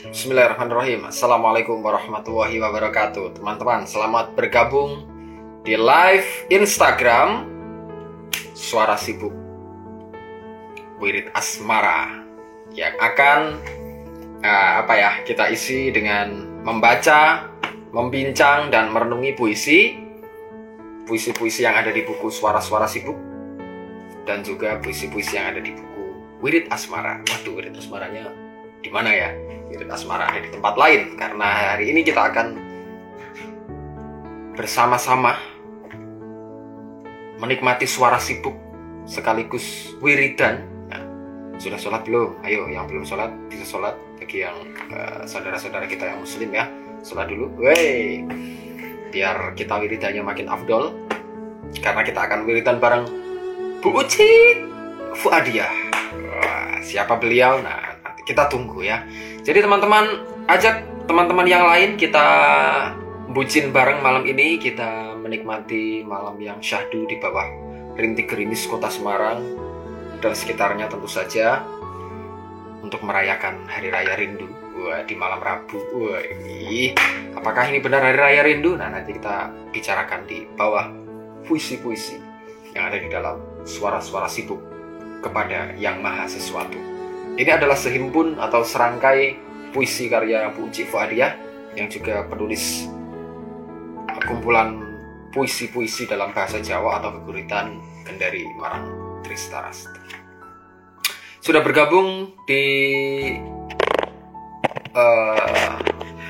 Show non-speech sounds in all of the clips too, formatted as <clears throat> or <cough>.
Bismillahirrahmanirrahim. Assalamualaikum warahmatullahi wabarakatuh. Teman-teman selamat bergabung di live Instagram Suara Sibuk Wirid Asmara Yang akan uh, apa ya kita isi dengan membaca, membincang dan merenungi puisi Puisi-puisi yang ada di buku Suara-Suara Sibuk Dan juga puisi-puisi yang ada di buku Wirid Asmara. Waduh Wirid Asmaranya di mana ya? Wirid Asmara di tempat lain karena hari ini kita akan bersama-sama menikmati suara sibuk sekaligus wiridan. Nah, sudah sholat belum? Ayo, yang belum sholat bisa sholat. Bagi yang uh, saudara-saudara kita yang muslim ya, sholat dulu. Wey, biar kita wiridannya makin afdol. Karena kita akan wiridan bareng Bu Uci Fuadiah. Wah, siapa beliau? Nah, kita tunggu ya. Jadi teman-teman ajak teman-teman yang lain kita bucin bareng malam ini kita menikmati malam yang syahdu di bawah rintik gerimis kota Semarang dan sekitarnya tentu saja untuk merayakan hari raya rindu Wah, di malam Rabu. Wah, ini apakah ini benar hari raya rindu? Nah, nanti kita bicarakan di bawah puisi-puisi yang ada di dalam suara-suara sibuk kepada Yang Maha Sesuatu. Ini adalah sehimpun atau serangkai puisi karya Bu Uci Fuadiah yang juga penulis kumpulan puisi-puisi dalam bahasa Jawa atau keguritan Kendari Marang Tristaras. Sudah bergabung di uh,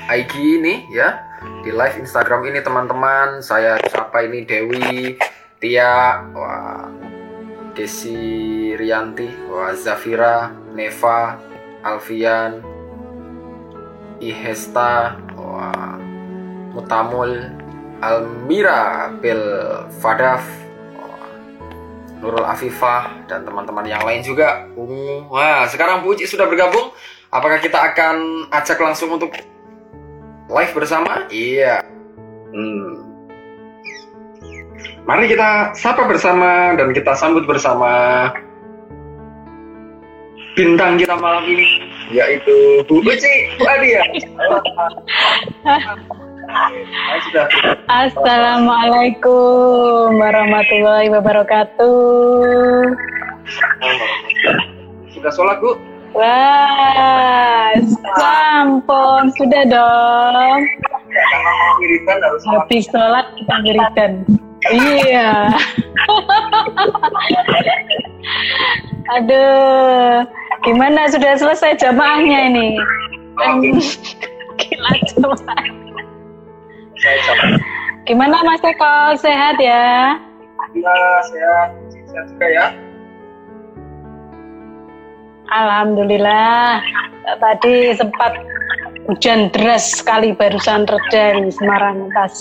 IG ini ya di live Instagram ini teman-teman saya siapa ini Dewi Tia wah Desi Rianti wah Zafira Neva, Alfian, Ihesta, wah, Mutamul, Almira, Bel Fadaf, Nurul Afifah, dan teman-teman yang lain juga. Wah, sekarang Uci sudah bergabung. Apakah kita akan ajak langsung untuk live bersama? Iya. Hmm. Mari kita sapa bersama dan kita sambut bersama bintang kita malam ini yaitu Bu Uci Bu Adia. Assalamualaikum warahmatullahi wabarakatuh. Sudah sholat Bu? Wah, sampun sudah dong. Habis sholat kita berikan. Iya. Aduh, gimana sudah selesai jamaahnya ini? Gila jamaah. Gimana Mas Eko sehat ya? Iya sehat, sehat juga ya. Alhamdulillah. Tadi sempat hujan deras sekali barusan reda di Semarang pas.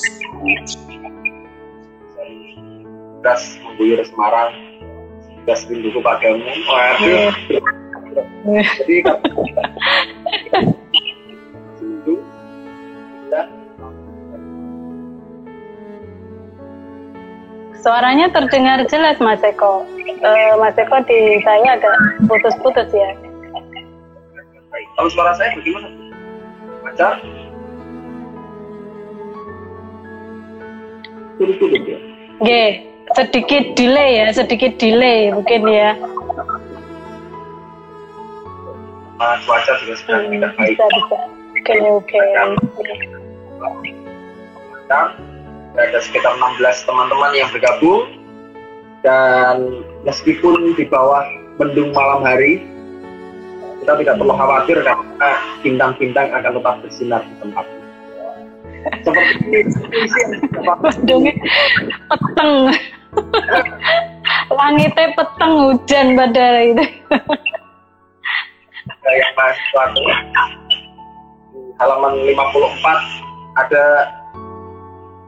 Deras mengguyur Semarang. Deras rinduku padamu. Waduh. Jadi rindu. Ya. <laughs> Suaranya terdengar jelas Mas Eko. Uh, Mas Eko di saya agak putus-putus ya. Kalau suara saya bagaimana? Lancar? Turut-turut ya? G, sedikit delay ya, sedikit delay mungkin ya. Nah, cuaca juga sedang Hmm, tidak baik. bisa bisa. Oke oke. Ada sekitar 16 teman-teman yang bergabung dan meskipun di bawah mendung malam hari kita tidak perlu khawatir karena bintang-bintang akan tetap bersinar di tempat <laughs> seperti ini peteng. <laughs> Langitnya peteng hujan pada itu. yang mahasiswa di halaman 54 ada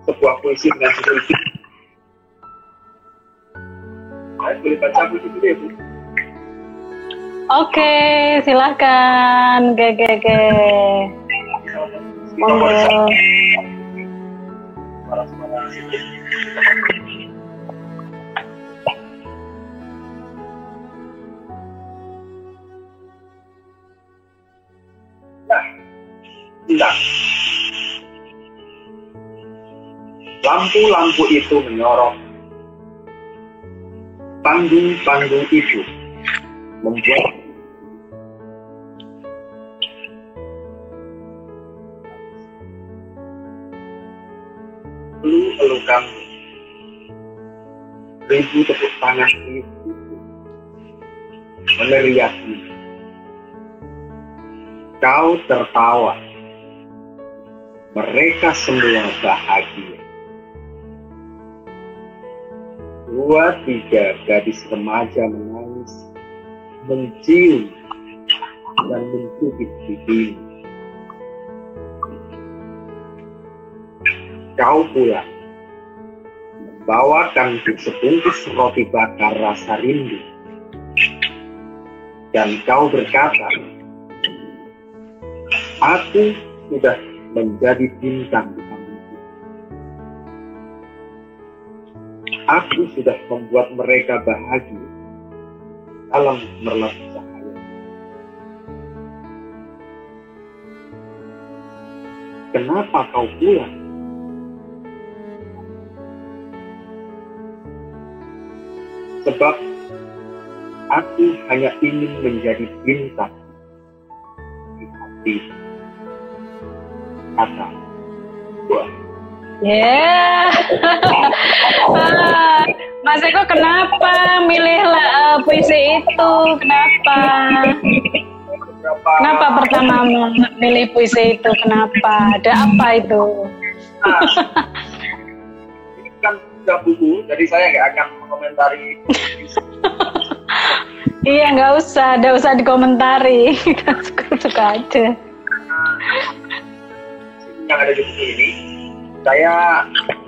sebuah puisi dengan judul itu Saya boleh baca puisi dulu ya Bu Oke, silakan. Ge ge ge. Nomor Monggo. Tidak. Lampu-lampu itu menyorot. Panggung-panggung itu membuat elu-elukan ribu tepuk tangan itu meneriaki kau tertawa mereka semua bahagia. Dua tiga gadis remaja menangis mencium dan mencubit pipimu. Kau pulang membawakan sebungkus roti bakar rasa rindu. Dan kau berkata aku sudah menjadi bintang di aku sudah membuat mereka bahagia dalam merlap cahaya. Kenapa kau pulang? Sebab aku hanya ingin menjadi bintang di hati gua. Ya. Ah, Mas Eko kenapa milih uh, puisi itu? Kenapa? Kenapa pertama memilih puisi itu? Kenapa? Ada apa itu? Nah, ini kan sudah buku, jadi saya nggak akan mengomentari Iya nggak usah, nggak usah dikomentari. Kita <laughs> suka-suka aja. Yang ada di buku ini. Saya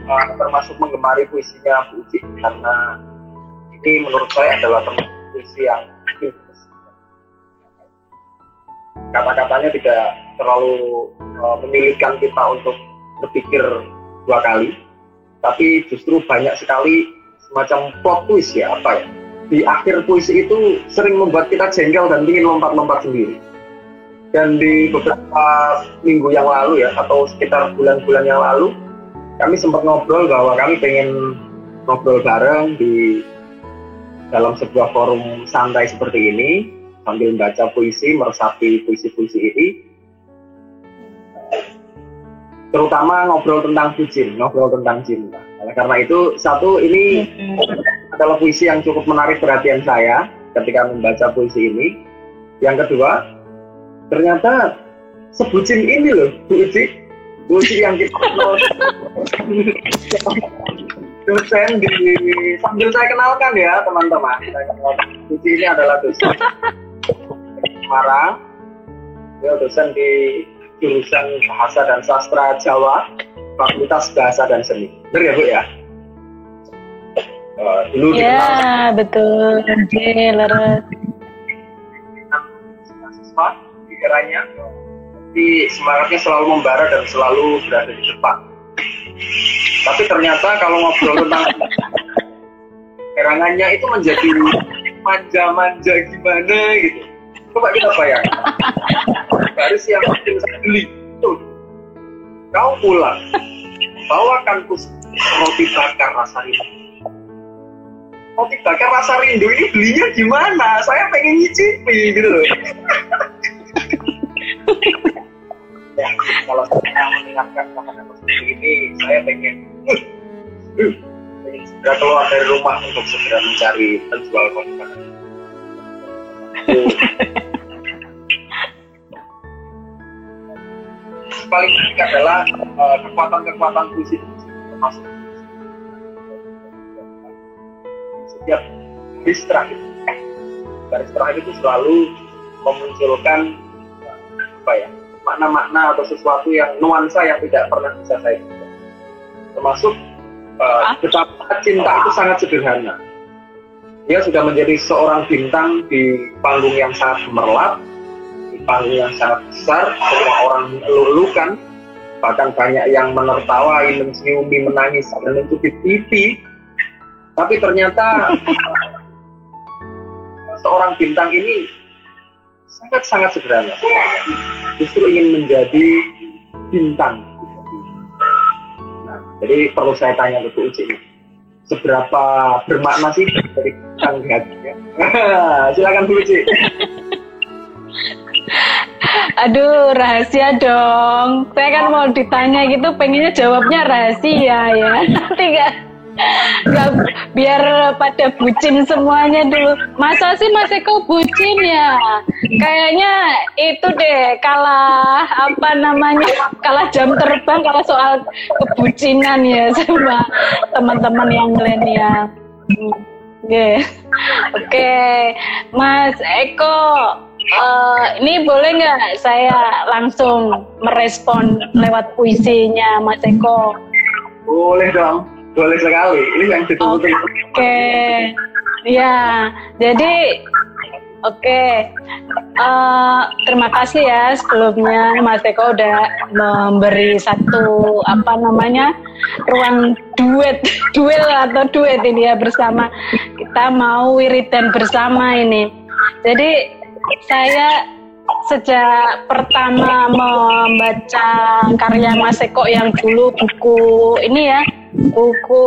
uh, termasuk menggemari puisinya Bu Uci karena ini menurut saya adalah teman puisi yang. Kata-katanya tidak terlalu uh, menyulitkan kita untuk berpikir dua kali, tapi justru banyak sekali semacam plot twist ya apa ya di akhir puisi itu sering membuat kita jengkel dan ingin lompat-lompat sendiri. Dan di beberapa minggu yang lalu ya, atau sekitar bulan-bulan yang lalu, kami sempat ngobrol bahwa kami pengen ngobrol bareng di dalam sebuah forum santai seperti ini, sambil membaca puisi, meresapi puisi-puisi ini. Terutama ngobrol tentang bucin, ngobrol tentang cinta. Oleh karena itu, satu ini adalah puisi yang cukup menarik perhatian saya ketika membaca puisi ini. Yang kedua, ternyata sebucin ini loh, Bu Uci. Bu Uci yang kita kenal dosen di sambil saya kenalkan ya teman-teman. Saya kenalkan Bu Uci ini adalah dosen Semarang. Dia dosen di jurusan Bahasa dan Sastra Jawa, Fakultas Bahasa dan Seni. Benar ya Bu ya? Uh, dulu dikenal Ya betul. Oke, mahasiswa di eranya tapi semangatnya selalu membara dan selalu berada di depan. Tapi ternyata kalau ngobrol tentang erangannya itu menjadi manja-manja gimana gitu. Coba kita bayangkan. Garis yang penting sekali itu kau pulang bawakan kus roti bakar rasa rindu. Roti bakar rasa rindu ini belinya gimana saya pengen nyicipi gitu loh kalau saya mendengarkan kata-kata seperti ini saya pengen segera keluar dari rumah untuk segera mencari penjual kontrakan. Paling penting adalah uh, kekuatan-kekuatan puisi termasuk setiap garis terakhir garis terakhir itu selalu memunculkan apa ya makna-makna atau sesuatu yang nuansa yang tidak pernah bisa saya duga. termasuk uh, betapa cinta itu sangat sederhana. Dia sudah menjadi seorang bintang di panggung yang sangat gemerlap di panggung yang sangat besar semua orang melulukan bahkan banyak yang menertawai, menciumi, menangis, dan mencubit pipi tapi ternyata <laughs> seorang bintang ini sangat-sangat sederhana. Justru ingin menjadi bintang. Nah, jadi perlu saya tanya ke Bu Uci, seberapa bermakna sih dari bintang di hatinya? <laughs> Silakan Bu Uci. Aduh, rahasia dong. Saya kan mau ditanya gitu, pengennya jawabnya rahasia ya. Nanti gak, gak biar pada bucin semuanya dulu. Masa sih Mas Eko bucin ya? Kayaknya itu deh kalah apa namanya kalah jam terbang kalau soal kebucinan ya sama teman-teman yang milenial. Hmm, Oke, oke, Mas Eko, uh, ini boleh nggak saya langsung merespon lewat puisinya Mas Eko? Boleh dong, boleh sekali. Ini yang ditunggu Oke, ya, jadi oke, Uh, terima kasih ya sebelumnya Mas Eko udah memberi satu apa namanya ruang duet, <laughs> duel atau duet ini ya bersama. Kita mau wiridan bersama ini. Jadi saya sejak pertama membaca karya Mas Eko yang dulu buku ini ya, buku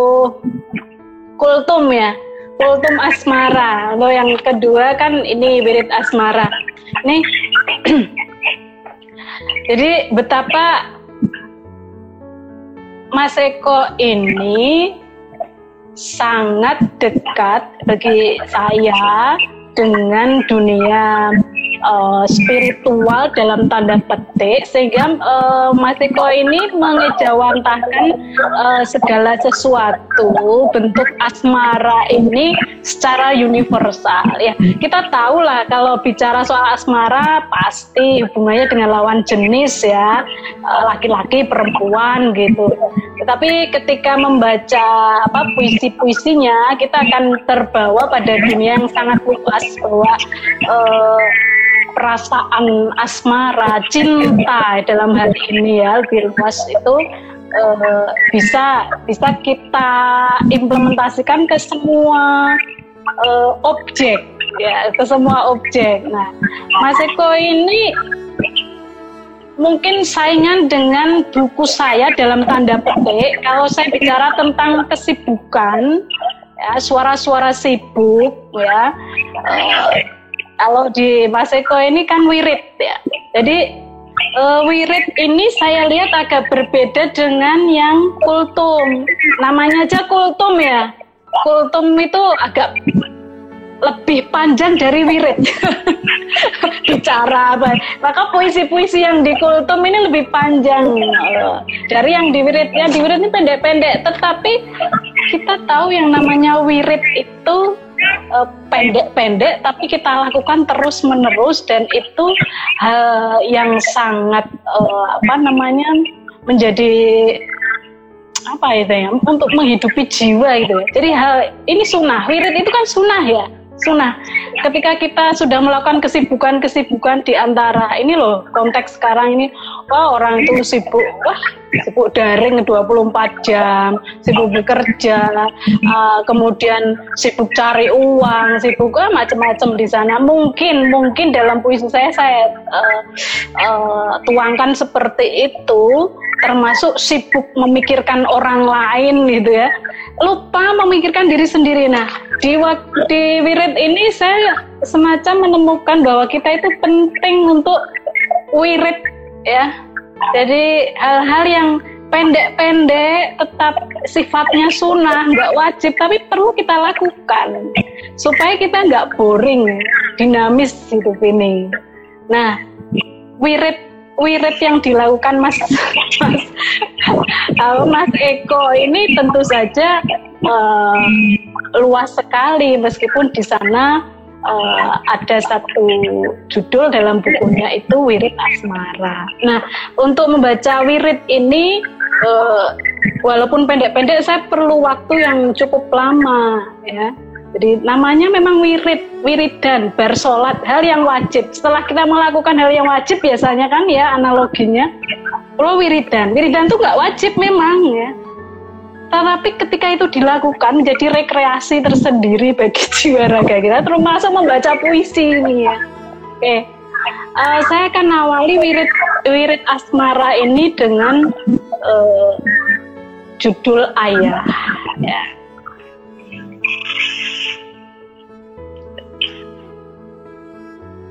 Kultum ya, Kultum Asmara. Lalu yang kedua kan ini Wirid Asmara. Nih, <clears throat> jadi betapa Mas Eko ini sangat dekat bagi saya dengan dunia uh, spiritual dalam tanda petik sehingga uh, Mas Eko ini mengejawantahkan uh, segala sesuatu bentuk asmara ini secara universal ya. Kita tahu lah kalau bicara soal asmara pasti hubungannya dengan lawan jenis ya. Laki-laki uh, perempuan gitu. Tetapi ketika membaca apa puisi-puisinya kita akan terbawa pada dunia yang sangat luas bahwa uh, perasaan asmara, cinta dalam hal ini ya lebih itu uh, bisa bisa kita implementasikan ke semua uh, objek ya ke semua objek. Nah, Mas Eko ini mungkin saingan dengan buku saya dalam tanda petik kalau saya bicara tentang kesibukan ya suara-suara sibuk ya. Uh, kalau di Mas Eko ini kan wirid ya. Jadi uh, wirid ini saya lihat agak berbeda dengan yang kultum. Namanya aja kultum ya. Kultum itu agak lebih panjang dari wirid. <laughs> Bicara apa? Maka puisi-puisi yang di kultum ini lebih panjang. Dari yang di wirid. Yang di wirid ini pendek-pendek. Tetapi kita tahu yang namanya wirid itu pendek-pendek tapi kita lakukan terus menerus dan itu hal yang sangat uh, apa namanya menjadi apa itu ya untuk menghidupi jiwa itu ya. Jadi hal ini sunnah. Wirid itu kan sunnah ya sunnah. Ketika kita sudah melakukan kesibukan-kesibukan di antara ini loh konteks sekarang ini, wah orang itu sibuk, wah sibuk daring 24 jam, sibuk bekerja, uh, kemudian sibuk cari uang, sibuk uh, macam-macam di sana. Mungkin mungkin dalam puisi saya saya uh, uh, tuangkan seperti itu, termasuk sibuk memikirkan orang lain gitu ya lupa memikirkan diri sendiri. Nah, di di wirid ini saya semacam menemukan bahwa kita itu penting untuk wirid ya. Jadi hal-hal yang pendek-pendek tetap sifatnya sunnah, nggak wajib, tapi perlu kita lakukan supaya kita nggak boring, dinamis hidup ini. Nah, wirid wirid yang dilakukan Mas <laughs> Mas, Mas Eko ini tentu saja uh, luas sekali meskipun di sana uh, ada satu judul dalam bukunya itu Wirid Asmara. Nah, untuk membaca wirid ini uh, walaupun pendek-pendek saya perlu waktu yang cukup lama ya jadi namanya memang wirid, wiridan, bersolat, hal yang wajib. Setelah kita melakukan hal yang wajib biasanya kan ya analoginya, kalau wiridan, wiridan itu nggak wajib memang ya. Tetapi ketika itu dilakukan menjadi rekreasi tersendiri bagi jiwa raga kita, termasuk membaca puisi ini ya. Oke, uh, saya akan awali wirid wirid asmara ini dengan uh, judul ayah. Ya.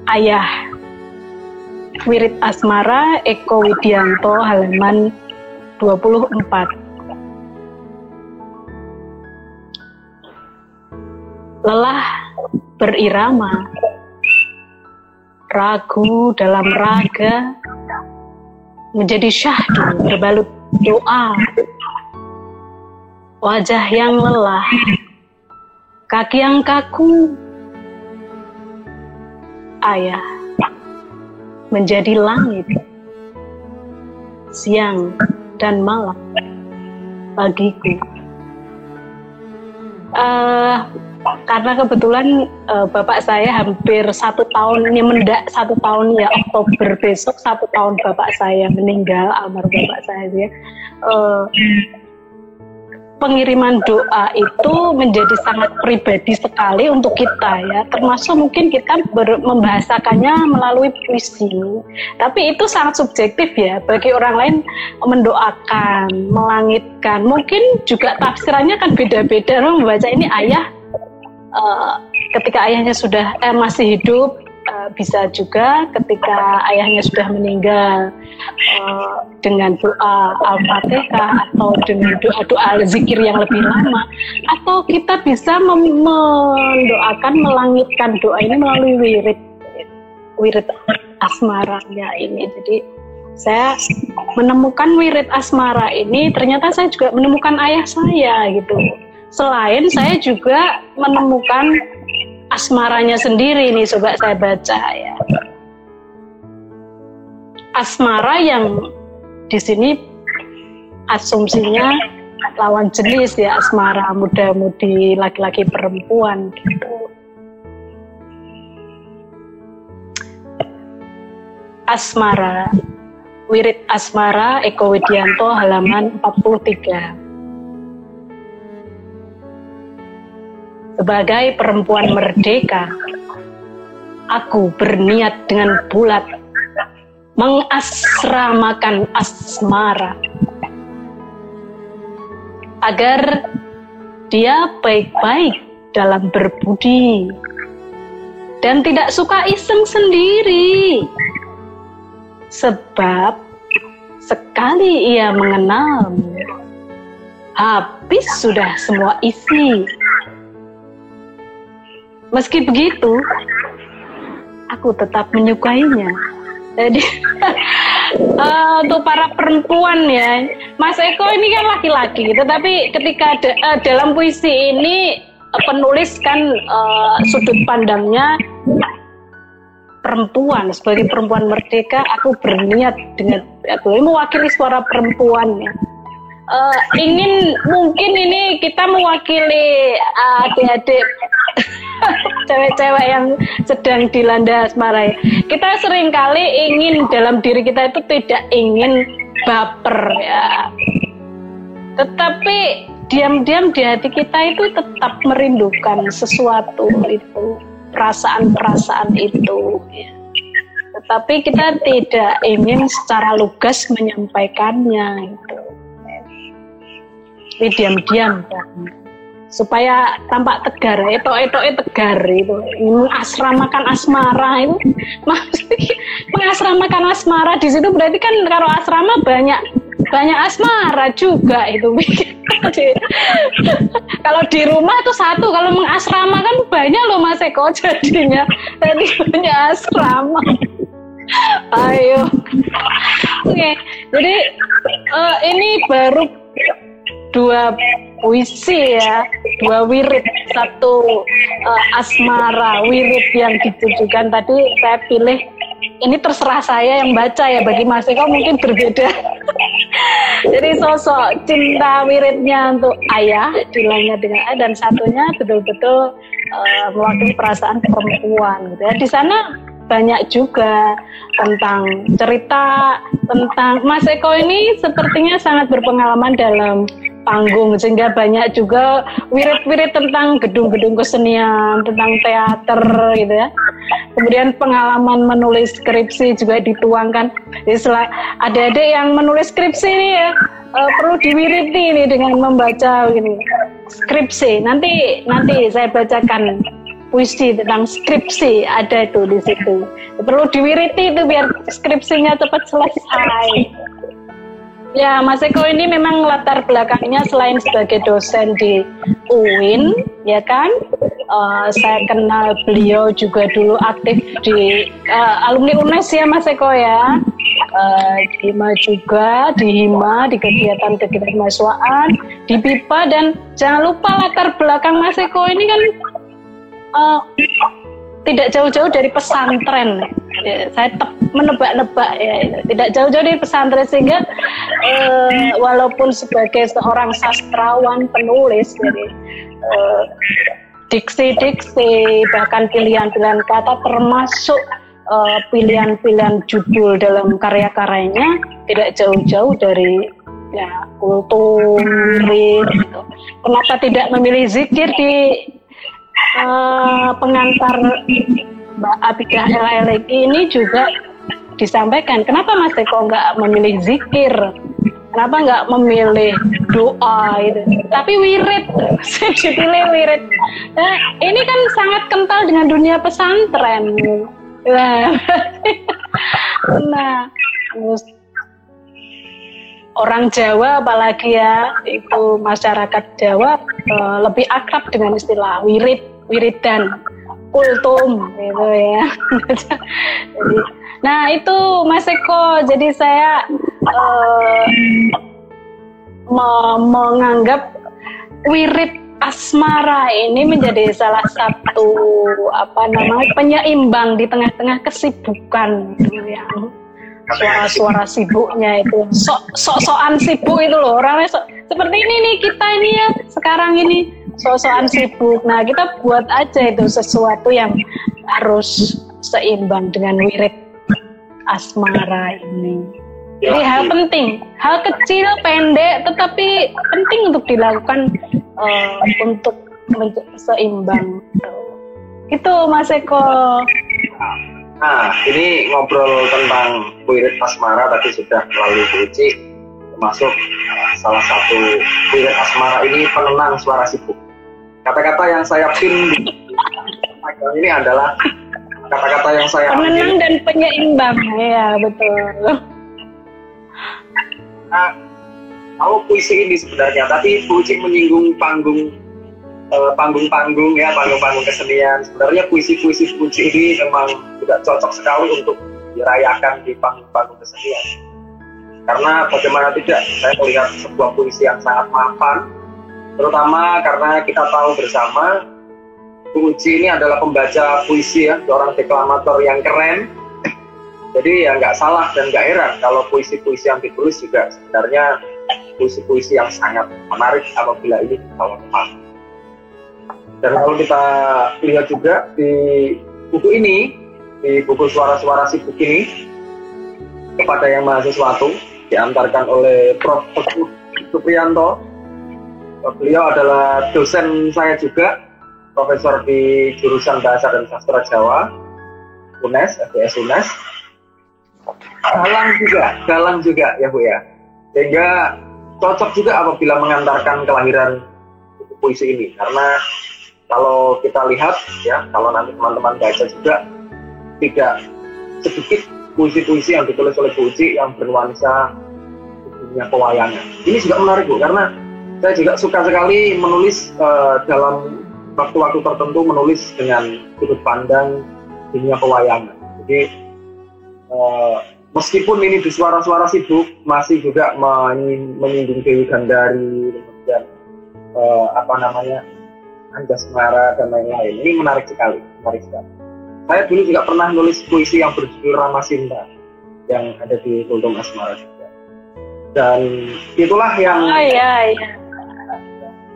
Ayah. Wirid Asmara Eko Widianto halaman 24 Lelah berirama. Ragu dalam raga. Menjadi syahdu berbalut doa. Wajah yang lelah. Kaki yang kaku. Ayah menjadi langit. Siang dan malam bagiku. Uh, karena kebetulan uh, bapak saya hampir satu tahun ini mendak satu tahun ya Oktober besok satu tahun bapak saya meninggal almarhum bapak saya ya. Uh, pengiriman doa itu menjadi sangat pribadi sekali untuk kita ya. Termasuk mungkin kita ber, membahasakannya melalui puisi. Tapi itu sangat subjektif ya bagi orang lain mendoakan melangitkan. Mungkin juga tafsirannya kan beda-beda orang membaca ini ayah uh, ketika ayahnya sudah eh, masih hidup uh, bisa juga ketika ayahnya sudah meninggal uh, dengan doa al-fatihah atau dengan doa-doa zikir yang lebih lama atau kita bisa mendoakan melangitkan doa ini melalui wirid wirid asmaranya ini. Jadi saya menemukan wirid asmara ini ternyata saya juga menemukan ayah saya gitu Selain saya juga menemukan asmaranya sendiri nih coba saya baca ya. Asmara yang di sini asumsinya lawan jenis ya asmara muda-mudi laki-laki perempuan gitu. Asmara Wirid Asmara Eko Widianto halaman 43 Sebagai perempuan merdeka, aku berniat dengan bulat mengasramakan asmara agar dia baik-baik dalam berbudi dan tidak suka iseng sendiri. Sebab sekali ia mengenalmu habis sudah semua isi Meski begitu, aku tetap menyukainya. Jadi uh, <laughs> untuk para perempuan ya, Mas Eko ini kan laki-laki, tetapi ketika de, uh, dalam puisi ini uh, penulis kan uh, sudut pandangnya perempuan sebagai perempuan merdeka, aku berniat dengan aku ini mewakili suara perempuan ya. Uh, ingin mungkin ini kita mewakili adik-adik <laughs> cewek-cewek yang sedang dilanda asmara ya. Kita sering kali ingin dalam diri kita itu tidak ingin baper ya. Tetapi diam-diam di hati kita itu tetap merindukan sesuatu itu, perasaan-perasaan itu ya. Tetapi kita tidak ingin secara lugas menyampaikannya itu. Diam-diam supaya tampak tegar itu itu itu tegar itu. Mengasramakan asmara itu. Maksudnya mengasramakan asmara di situ berarti kan kalau asrama banyak banyak asmara juga itu. <laughs> Kalau di rumah itu satu kalau mengasrama kan banyak loh mas Eko <laughs> jadinya. Jadi banyak asrama. Ayo. Oke okay. jadi uh, ini baru dua puisi ya dua wirid. Satu uh, asmara wirid yang ditujukan tadi saya pilih ini terserah saya yang baca ya bagi Mas Eko mungkin berbeda. <laughs> Jadi sosok cinta wiridnya untuk ayah dilanya dengan ayah dan satunya betul-betul uh, mewakili perasaan perempuan gitu ya. Di sana banyak juga tentang cerita tentang Mas Eko ini sepertinya sangat berpengalaman dalam panggung sehingga banyak juga wirid-wirid tentang gedung-gedung kesenian tentang teater gitu ya kemudian pengalaman menulis skripsi juga dituangkan. Jadi adik-adik yang menulis skripsi ini ya uh, perlu diwiriti ini dengan membaca ini skripsi. Nanti nanti saya bacakan puisi tentang skripsi ada itu di situ. Perlu diwiriti itu biar skripsinya cepat selesai. Ya, Mas Eko ini memang latar belakangnya selain sebagai dosen di UIN, ya kan? Uh, saya kenal beliau juga dulu aktif di uh, alumni UNES ya Mas Eko ya. Uh, HIMA juga, di HIMA, di kegiatan-kegiatan mahasiswaan, di PIPA dan jangan lupa latar belakang Mas Eko ini kan uh, tidak jauh-jauh dari pesantren. Ya, saya menebak-nebak ya, tidak jauh-jauh dari pesantren sehingga eh, walaupun sebagai seorang sastrawan penulis, jadi eh, diksi-diksi bahkan pilihan-pilihan kata termasuk eh, pilihan-pilihan judul dalam karya-karyanya tidak jauh-jauh dari ya kultum, gitu. Kenapa tidak memilih zikir di uh, pengantar Mbak Abidah LLG ini juga disampaikan. Kenapa Mas Eko nggak memilih zikir? Kenapa nggak memilih doa itu? Tapi wirid, <laughs> saya dipilih wirid. Nah, ini kan sangat kental dengan dunia pesantren. Nah, <laughs> nah orang Jawa apalagi ya itu masyarakat Jawa uh, lebih akrab dengan istilah wirid wiridan kultum gitu ya. Jadi <laughs> nah itu Mas Eko jadi saya me menganggap wirid asmara ini menjadi salah satu apa namanya penyeimbang di tengah-tengah kesibukan gitu ya. Suara-suara sibuknya itu. Sok sok-sokan sibuk itu loh. Orangnya so, seperti ini nih kita ini ya sekarang ini sok-sokan sibuk. Nah kita buat aja itu sesuatu yang harus seimbang dengan wirid asmara ini. Jadi hal penting hal kecil pendek tetapi penting untuk dilakukan uh, untuk, seimbang. Itu Mas Eko. Nah, ini ngobrol tentang wirid asmara tadi sudah melalui puisi, termasuk uh, salah satu wirid asmara ini penenang suara sibuk. Kata-kata yang saya pin di ini adalah kata-kata yang saya penenang dan penyeimbang, ya betul. Nah, kalau puisi ini sebenarnya, tapi puisi menyinggung panggung Eh, panggung-panggung ya panggung-panggung kesenian. Sebenarnya puisi-puisi puisi ini memang tidak cocok sekali untuk dirayakan di panggung-panggung kesenian. Karena bagaimana tidak saya melihat sebuah puisi yang sangat mapan terutama karena kita tahu bersama puisi ini adalah pembaca puisi ya seorang deklamator yang keren jadi ya nggak salah dan nggak heran kalau puisi-puisi yang ditulis juga sebenarnya puisi-puisi yang sangat menarik apabila ini panggung dan kalau kita lihat juga di buku ini, di buku suara-suara si buku ini, kepada yang mahasiswa itu, diantarkan oleh Prof. Supriyanto. Beliau adalah dosen saya juga, profesor di jurusan Bahasa dan Sastra Jawa, UNES, FBS UNES. Galang juga, galang juga ya Bu ya. Sehingga cocok juga apabila mengantarkan kelahiran puisi ini, karena kalau kita lihat ya kalau nanti teman-teman baca juga tidak sedikit puisi-puisi yang ditulis oleh Buci yang bernuansa dunia pewayangan. Ini juga menarik Bu karena saya juga suka sekali menulis uh, dalam waktu-waktu tertentu menulis dengan sudut pandang dunia pewayangan. Jadi uh, meskipun ini di suara-suara sibuk masih juga menyinggung Dewi Gandari kemudian uh, apa namanya Anjas Mara dan lain-lain. Ini menarik sekali, menarik sekali. Saya dulu juga pernah nulis puisi yang berjudul Ramasinta yang ada di Kultum Asmara juga. Dan itulah yang oh, iya, iya.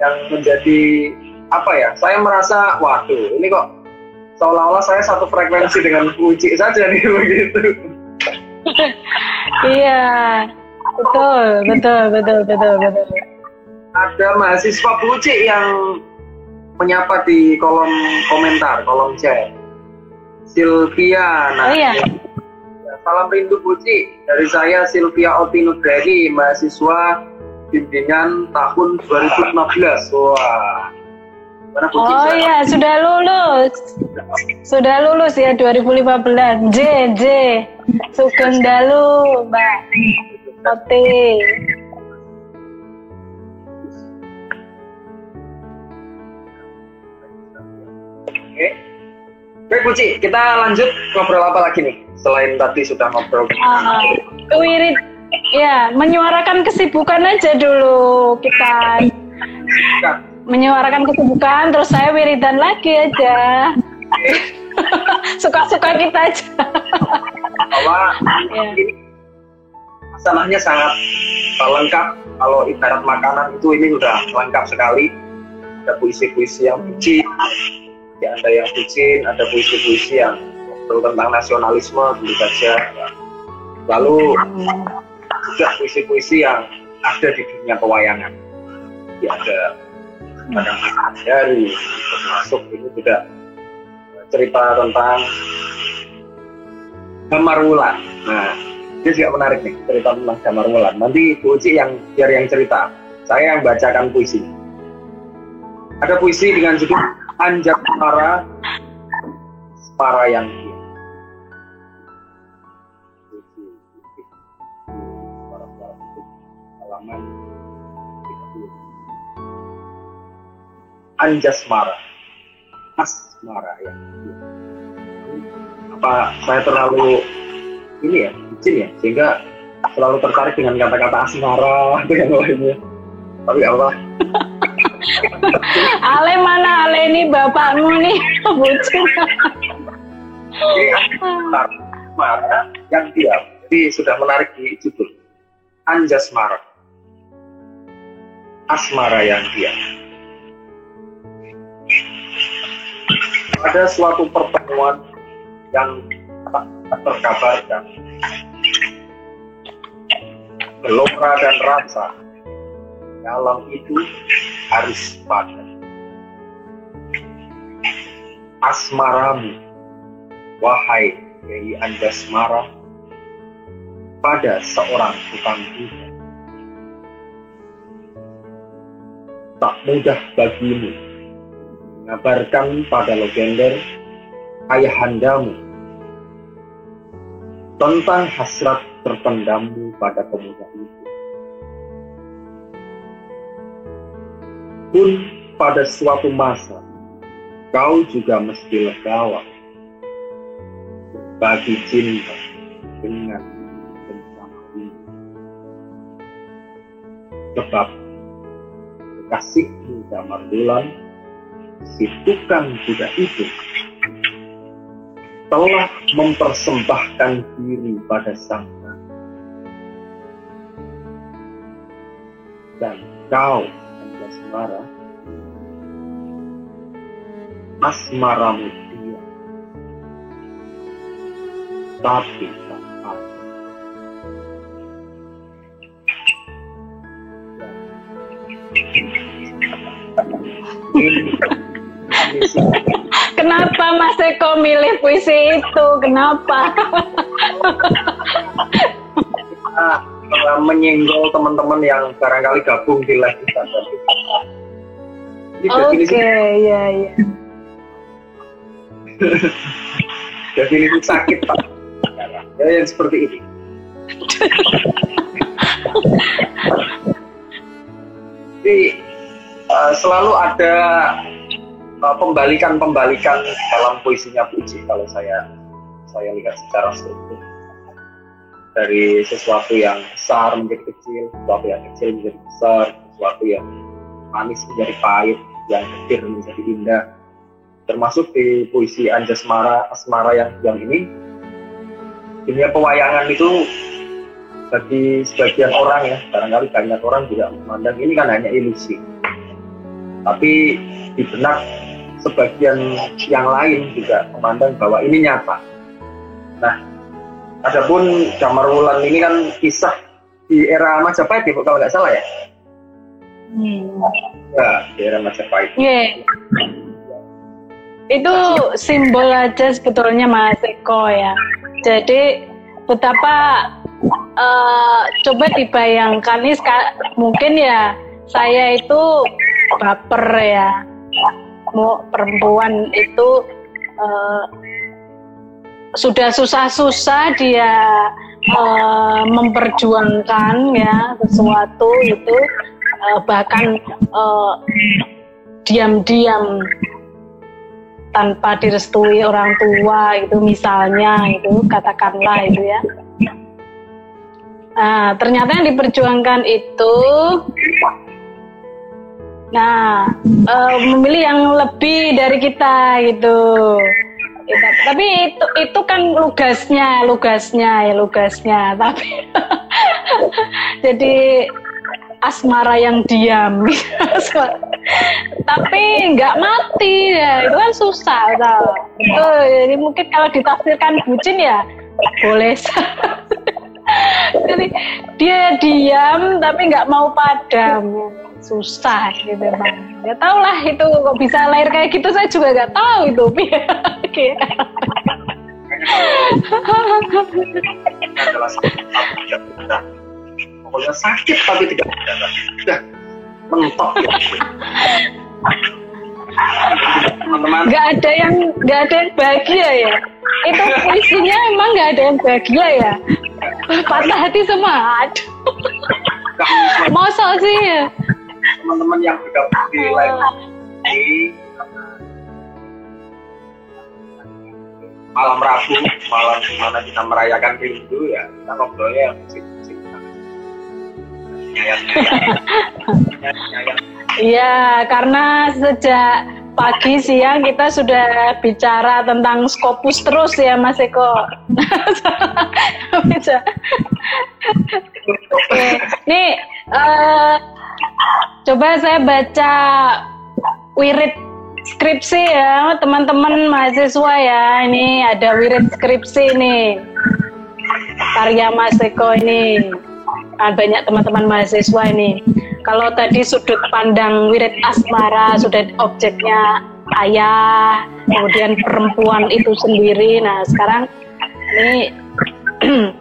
Yang menjadi apa ya? Saya merasa waduh, ini kok seolah-olah saya satu frekuensi dengan puisi saja nih <laughs> begitu. iya, betul, betul, betul, betul, betul. Ada mahasiswa puisi yang menyapa di kolom komentar, kolom chat. Sylvia. Nah, Oh iya. Ya, Salam rindu Buci dari saya Sylvia Otinugreni, mahasiswa bimbingan tahun 2015. Wah. Mana? Oh iya, sudah lulus. Sudah lulus ya 2015. J J. Sugeng dalu, Mbak. Oke. Oke Buci, kita lanjut ngobrol apa lagi nih? Selain tadi sudah ngobrol. Ah, wirid ya, menyuarakan kesibukan aja dulu kita. Kan, Menyuarakan kesibukan terus saya wiridan lagi aja. <laughs> Suka-suka kita aja. bahwa Ya. ini masalahnya sangat lengkap. Kalau ibarat makanan itu ini sudah lengkap sekali. Ada puisi-puisi yang bucin, ya, ada yang bucin, ada puisi-puisi yang tentang nasionalisme tentu saja. Lalu juga puisi-puisi yang ada di dunia pewayangan. Ya, ada ada Mas dari termasuk ini juga cerita tentang Damar Wulan. Nah, ini juga menarik nih cerita tentang Damar Wulan. Nanti Bu Uci yang biar yang cerita, saya yang bacakan puisi. Ada puisi dengan judul Anjak Para Para yang Anjasmara. Asmara yang diam apa saya terlalu ini ya bucin ya sehingga selalu tertarik dengan kata-kata asmara <laughs> yang lainnya. Tapi apa? <laughs> Ale mana Ale ini? Bapakmu nih <laughs> bucin. ini asmara yang diam. Jadi sudah menarik di judul. Anjasmara. Asmara yang diam ada suatu pertemuan yang terkabarkan. Gelora dan rasa dalam itu harus padat. Asmaramu wahai Dewi Anjasmara pada seorang tukang kuda tak mudah bagimu mengabarkan pada legender ayahandamu tentang hasrat terpendammu pada pemuda itu. Pun pada suatu masa, kau juga mesti legawa bagi cinta dengan bencana ini. Sebab kekasihmu Damar Bulan, si tukang kuda itu. Telah mempersembahkan diri pada sang dan kau Anjasmara asmaramu dia. Tapi tak misi <laughs> <laughs> Kenapa Mas Eko milih puisi itu? Kenapa? kita menyenggol teman-teman yang barangkali gabung di live kita. Ini Oke, ya ya. <laughs> definisi sakit Pak. Ya, yang seperti ini. <laughs> Jadi uh, selalu ada pembalikan-pembalikan dalam puisinya Puji kalau saya saya lihat secara struktur dari sesuatu yang besar menjadi kecil, sesuatu yang kecil menjadi besar, sesuatu yang manis menjadi pahit, yang kecil menjadi indah. Termasuk di puisi Anjasmara Asmara yang yang ini, dunia pewayangan itu bagi sebagian orang ya, barangkali banyak orang juga memandang ini kan hanya ilusi. Tapi di benak sebagian yang lain juga memandang bahwa ini nyata. Nah, Adapun Damar Wulan ini kan kisah di era Majapahit ya, kalau nggak salah ya? Hmm. Ya, di era Majapahit. Ye. itu simbol aja sebetulnya Mas Eko ya. Jadi betapa uh, coba dibayangkan nih mungkin ya saya itu baper ya mau perempuan itu uh, sudah susah-susah dia uh, memperjuangkan ya sesuatu itu uh, bahkan diam-diam tanpa direstui orang tua itu misalnya itu katakanlah itu ya. Nah ternyata yang diperjuangkan itu nah uh, memilih yang lebih dari kita gitu. Tapi itu itu kan lugasnya lugasnya ya lugasnya. <laughs> Tapi jadi asmara yang diam. <laughs> Tapi nggak mati ya. Itu kan susah tau. itu jadi mungkin kalau ditafsirkan bucin ya boleh. <laughs> Jadi dia diam tapi nggak mau padam susah gitu bang. Ya tau lah itu kok bisa lahir kayak gitu. Saya juga nggak tahu itu. <laughs> Adalah satu pokoknya sakit tapi tidak berdarah sudah mentok teman-teman. Nggak ada yang nggak ada yang bahagia ya. Itu puisinya emang nggak ada yang bahagia ya. Patah hati semua. Aduh. Masa sih ya teman-teman yang bergabung di live ini malam Rabu, malam di mana kita merayakan rindu ya, kita ngobrolnya yang musik <laughs> Iya, karena sejak pagi siang kita sudah bicara tentang Scopus terus ya Mas Eko. <laughs> Oke, nih uh, coba saya baca wirid skripsi ya teman-teman mahasiswa ya. Ini ada wirid skripsi nih karya Mas Eko ini banyak teman-teman mahasiswa ini. Kalau tadi sudut pandang wirid asmara sudah objeknya ayah, kemudian perempuan itu sendiri. Nah sekarang ini <clears throat>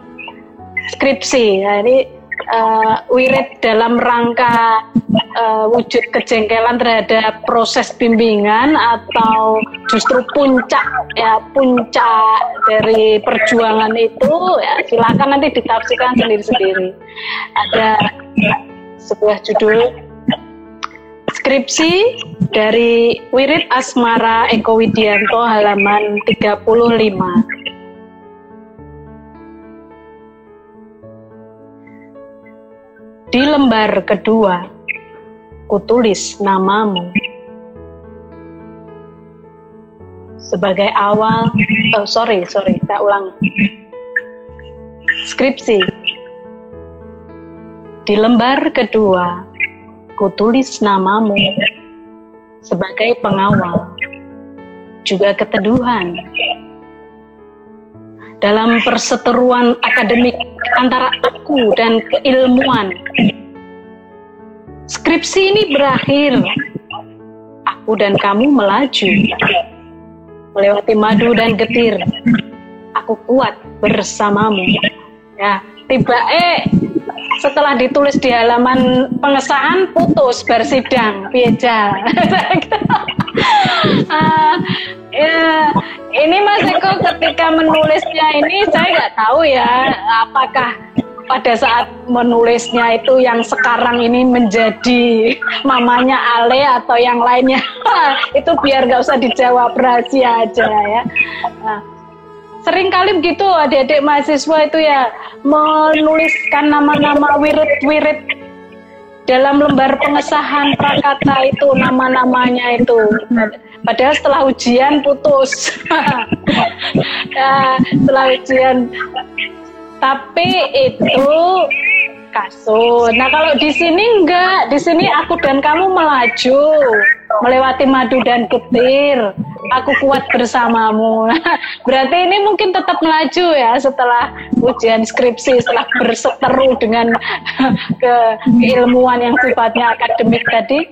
skripsi. Nah, ini uh, wirid dalam rangka uh, wujud kejengkelan terhadap proses bimbingan atau justru puncak ya puncak dari perjuangan itu ya silakan nanti ditafsirkan sendiri-sendiri. Ada sebuah judul skripsi dari Wirid Asmara Eko Widianto halaman 35. Di lembar kedua, kutulis namamu. Sebagai awal, oh sorry, sorry, tak ulang. Skripsi. Di lembar kedua, kutulis namamu sebagai pengawal, juga keteduhan dalam perseteruan akademik antara aku dan keilmuan. Skripsi ini berakhir. Aku dan kamu melaju. Melewati madu dan getir. Aku kuat bersamamu. Ya, tiba eh setelah ditulis di halaman pengesahan putus bersidang piejal <laughs> uh, ya ini Mas Eko ketika menulisnya ini saya nggak tahu ya apakah pada saat menulisnya itu yang sekarang ini menjadi mamanya Ale atau yang lainnya <laughs> itu biar nggak usah dijawab rahasia aja ya. Nah, sering kali begitu adik-adik mahasiswa itu ya menuliskan nama-nama wirid-wirid dalam lembar pengesahan prakata itu nama-namanya itu. Padahal setelah ujian putus. <laughs> Ya, setelah ujian. Tapi itu kasus. Nah kalau di sini enggak, di sini aku dan kamu melaju, melewati madu dan getir. Aku kuat bersamamu. <laughs> Berarti ini mungkin tetap melaju ya setelah ujian skripsi, setelah berseteru dengan <laughs> ke keilmuan yang sifatnya akademik tadi.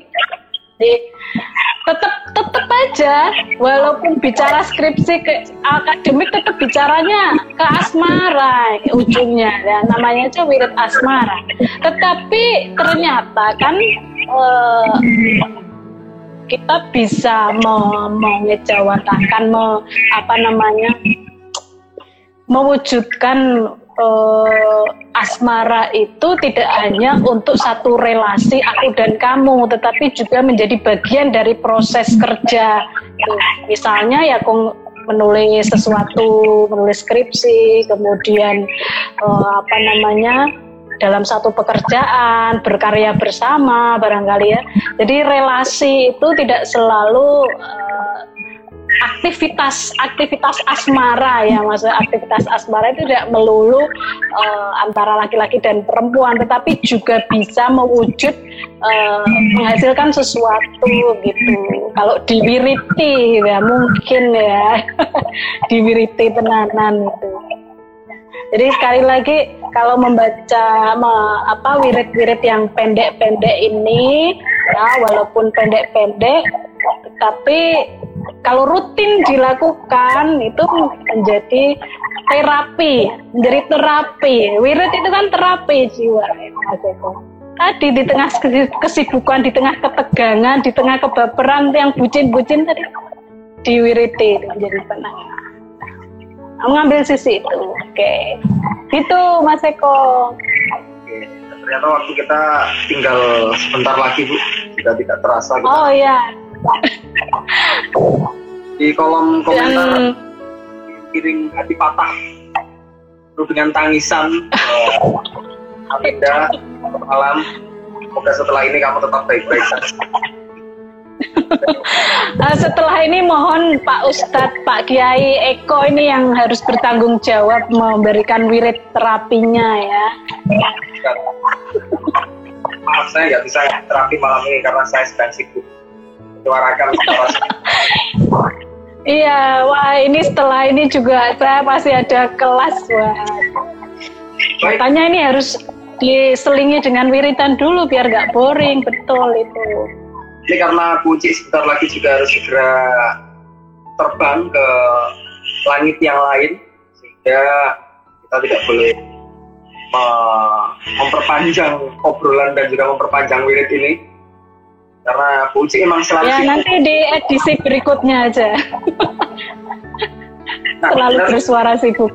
Tetap tetap aja walaupun bicara skripsi ke akademik tetap bicaranya ke asmara ujungnya ya namanya aja wirid asmara tetapi ternyata kan eh, kita bisa mengejawatakan me, apa namanya mewujudkan uh, asmara itu tidak hanya untuk satu relasi aku dan kamu, tetapi juga menjadi bagian dari proses kerja. Misalnya ya aku menulis sesuatu, menulis skripsi, kemudian uh, apa namanya dalam satu pekerjaan, berkarya bersama barangkali ya. Jadi relasi itu tidak selalu uh, aktivitas aktivitas asmara ya maksud aktivitas asmara itu tidak melulu uh, antara laki-laki dan perempuan tetapi juga bisa mewujud uh, menghasilkan sesuatu gitu. Kalau diwiriti ya mungkin ya. <laughs> Diwiriti tenanan itu jadi sekali lagi kalau membaca me, apa wirid-wirid yang pendek-pendek ini ya walaupun pendek-pendek tapi kalau rutin dilakukan itu menjadi terapi, menjadi terapi. Wirid itu kan terapi jiwa. Tadi di tengah kesibukan, di tengah ketegangan, di tengah kebaperan yang bucin-bucin tadi diwiriti menjadi Mengambil sisi itu, oke. Gitu, Mas Eko. Oke, ternyata waktu kita tinggal sebentar lagi Bu, sudah tidak terasa. Kita. Oh iya, di kolom komentar kirim hati patah penuh dengan tangisan <laughs> Aminda malam semoga setelah ini kamu tetap baik-baik saja uh, setelah ini mohon Pak Ustadz, Pak Kiai Eko ini yang harus bertanggung jawab memberikan wirid terapinya ya. Maaf saya nggak bisa terapi malam ini karena saya sedang sibuk menyuarakan Iya, wah ini setelah ini juga saya pasti ada kelas, wah. Baik. Tanya ini harus diselingi dengan wiritan dulu biar nggak boring, betul itu. Ini karena kunci sebentar lagi juga harus segera terbang ke langit yang lain, sehingga kita tidak boleh memperpanjang obrolan dan juga memperpanjang wirid ini. Karena puisi emang selalu ya nanti di edisi berikutnya aja. Nah, selalu benar, bersuara sibuk.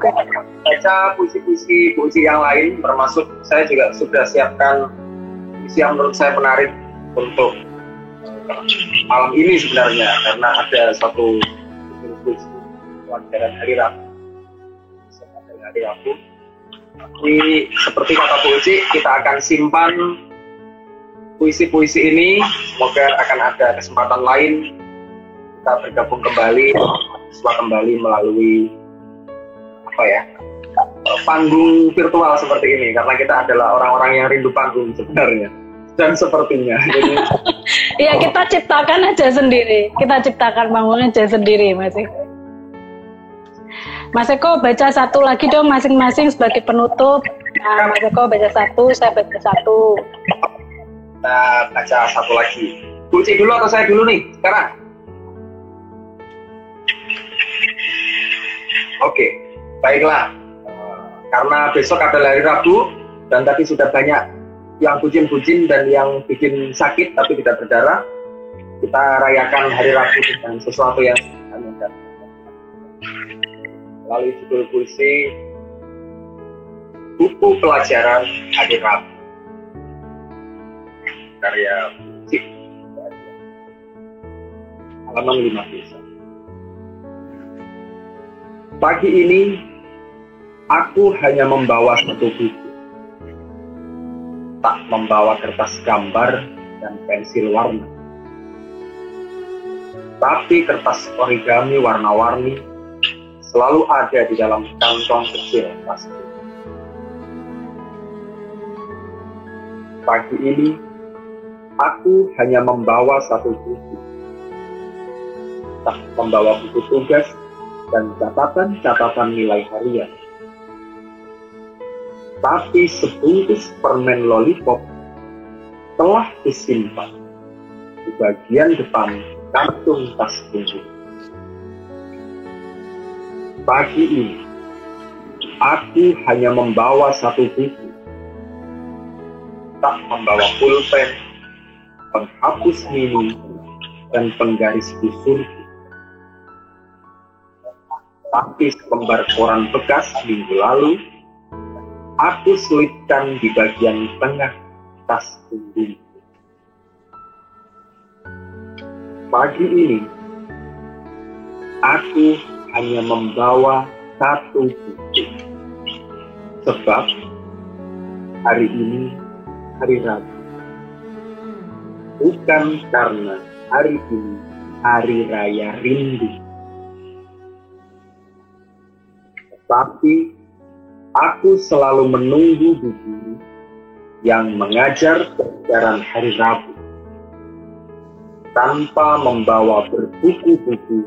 Baca puisi-puisi puisi yang lain termasuk saya juga sudah siapkan puisi yang menurut saya menarik untuk malam ini sebenarnya karena ada satu pelajaran hari Rabu. Hari tapi seperti kata puisi kita akan simpan puisi-puisi ini. Semoga akan ada kesempatan lain. Kita bergabung kembali setelah kembali melalui apa ya panggung virtual seperti ini. Karena kita adalah orang-orang yang rindu panggung sebenarnya. Dan sepertinya. Jadi ya kita ciptakan aja sendiri kita ciptakan panggung aja sendiri Mas Eko Mas Eko baca satu lagi dong masing-masing sebagai penutup nah, Mas Eko baca satu saya baca satu kita baca satu lagi. Kunci dulu atau saya dulu nih sekarang? Oke, baiklah. Karena besok adalah hari Rabu dan tadi sudah banyak yang bucin-bucin dan yang bikin sakit tapi tidak berdarah. Kita rayakan hari Rabu dengan sesuatu yang melalui judul puisi buku pelajaran hari Rabu. Karya Cik halaman 15 Pagi ini aku hanya membawa satu buku tak membawa kertas gambar dan pensil warna tapi kertas origami warna-warni selalu ada di dalam kantong kecil plastik. Pagi ini aku hanya membawa satu buku. Tak membawa buku tugas dan catatan-catatan nilai harian. Tapi sebungkus permen lollipop telah disimpan di bagian depan kantung tas punggung. Pagi ini, aku hanya membawa satu buku. Tak membawa pulpen, penghapus mini, dan penggaris busurku. Tapi selembar koran bekas minggu lalu, aku selipkan di bagian tengah tas punggung. Pagi ini, aku hanya membawa satu buku. Sebab hari ini hari Rabu. Bukan karena hari ini hari raya rindu. Tetapi aku selalu menunggu di guru yang mengajar pelajaran hari Rabu. Tanpa membawa berbuku-buku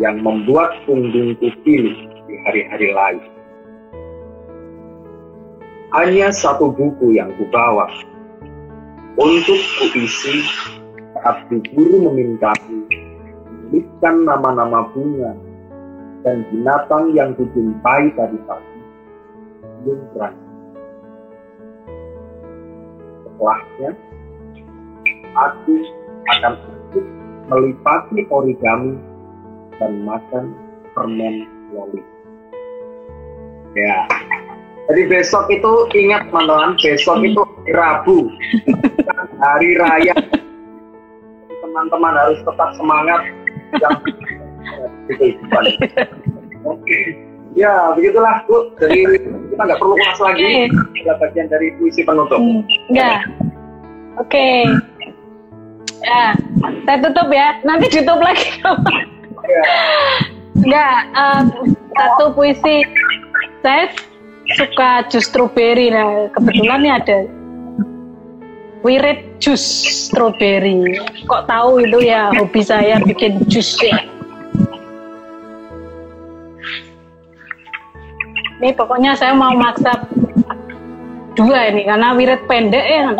yang membuat punggungku pilih di hari-hari lain. Hanya satu buku yang kubawa. Untuk kuisi saat guru memintaku menuliskan nama-nama bunga dan binatang yang kujumpai tadi pagi berani. Setelahnya, aku akan ikut melipati origami dan makan permen loli. Ya. Jadi besok itu ingat teman-teman, besok itu Rabu, <laughs> hari raya. Teman-teman harus tetap semangat <laughs> yang. <laughs> Oke. Ya, begitulah Bu. Jadi kita nggak perlu kelas lagi. Kita bagian dari puisi penutup. Hmm, enggak. Oke. Ya, saya tutup ya. Nanti ditutup lagi. Ya. Enggak, eh, satu puisi. Saya suka jus strawberry. Nah, kebetulan nih ada wirid jus strawberry. Kok tahu itu ya hobi saya bikin jus ya. Ini pokoknya saya mau masak dua ini karena wirid pendek ya.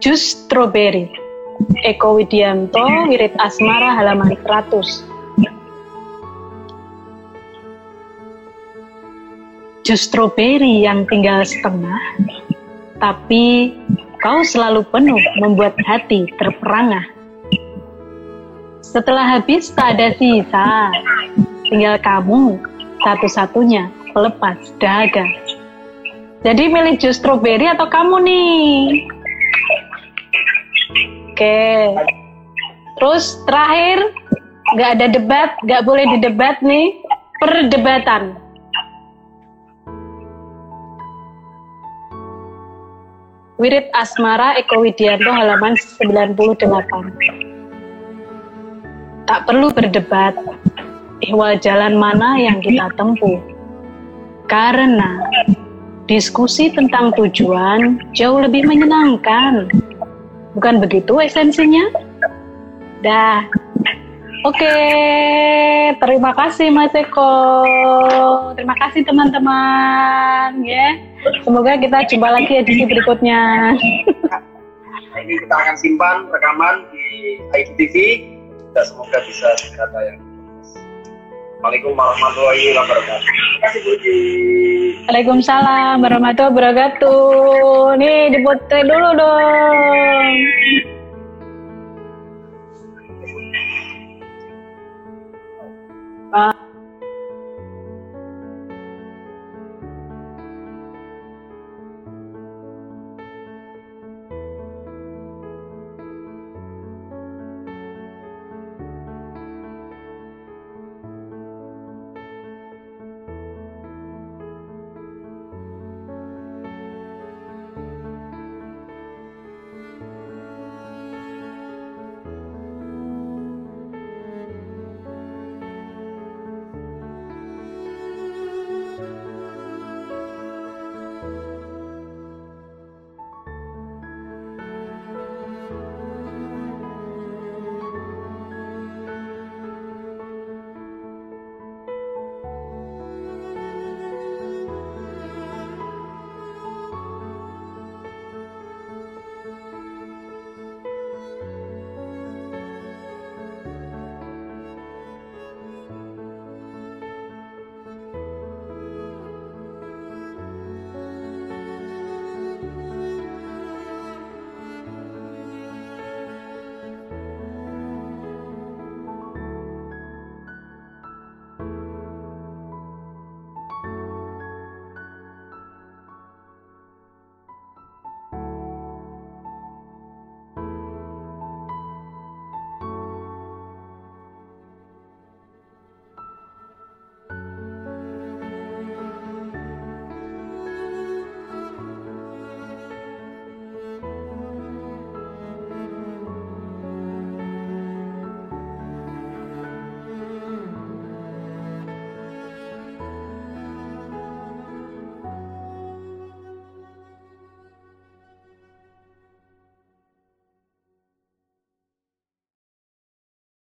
Jus strawberry. Eko Widianto, Wirid Asmara, halaman 100. Jus strawberry yang tinggal setengah, tapi kau selalu penuh membuat hati terperangah. Setelah habis tak ada sisa, tinggal kamu satu-satunya pelepas dahaga. Jadi milih jus strawberry atau kamu nih? Oke. Terus terakhir nggak ada debat, nggak boleh didebat nih. Perdebatan. Wirid Asmara Eko Widianto halaman 98. Tak perlu berdebat, ihwal jalan mana yang kita tempuh. Karena diskusi tentang tujuan jauh lebih menyenangkan. Bukan begitu esensinya? Dah. Oke, terima kasih Mas Eko. Terima kasih teman-teman ya. Semoga kita jumpa lagi edisi berikutnya. Ini kita akan simpan rekaman di IGTV dan semoga bisa segera tayang. Assalamualaikum warahmatullahi wabarakatuh. Waalaikumsalam warahmatullahi wabarakatuh. Nih dipotret dulu dong.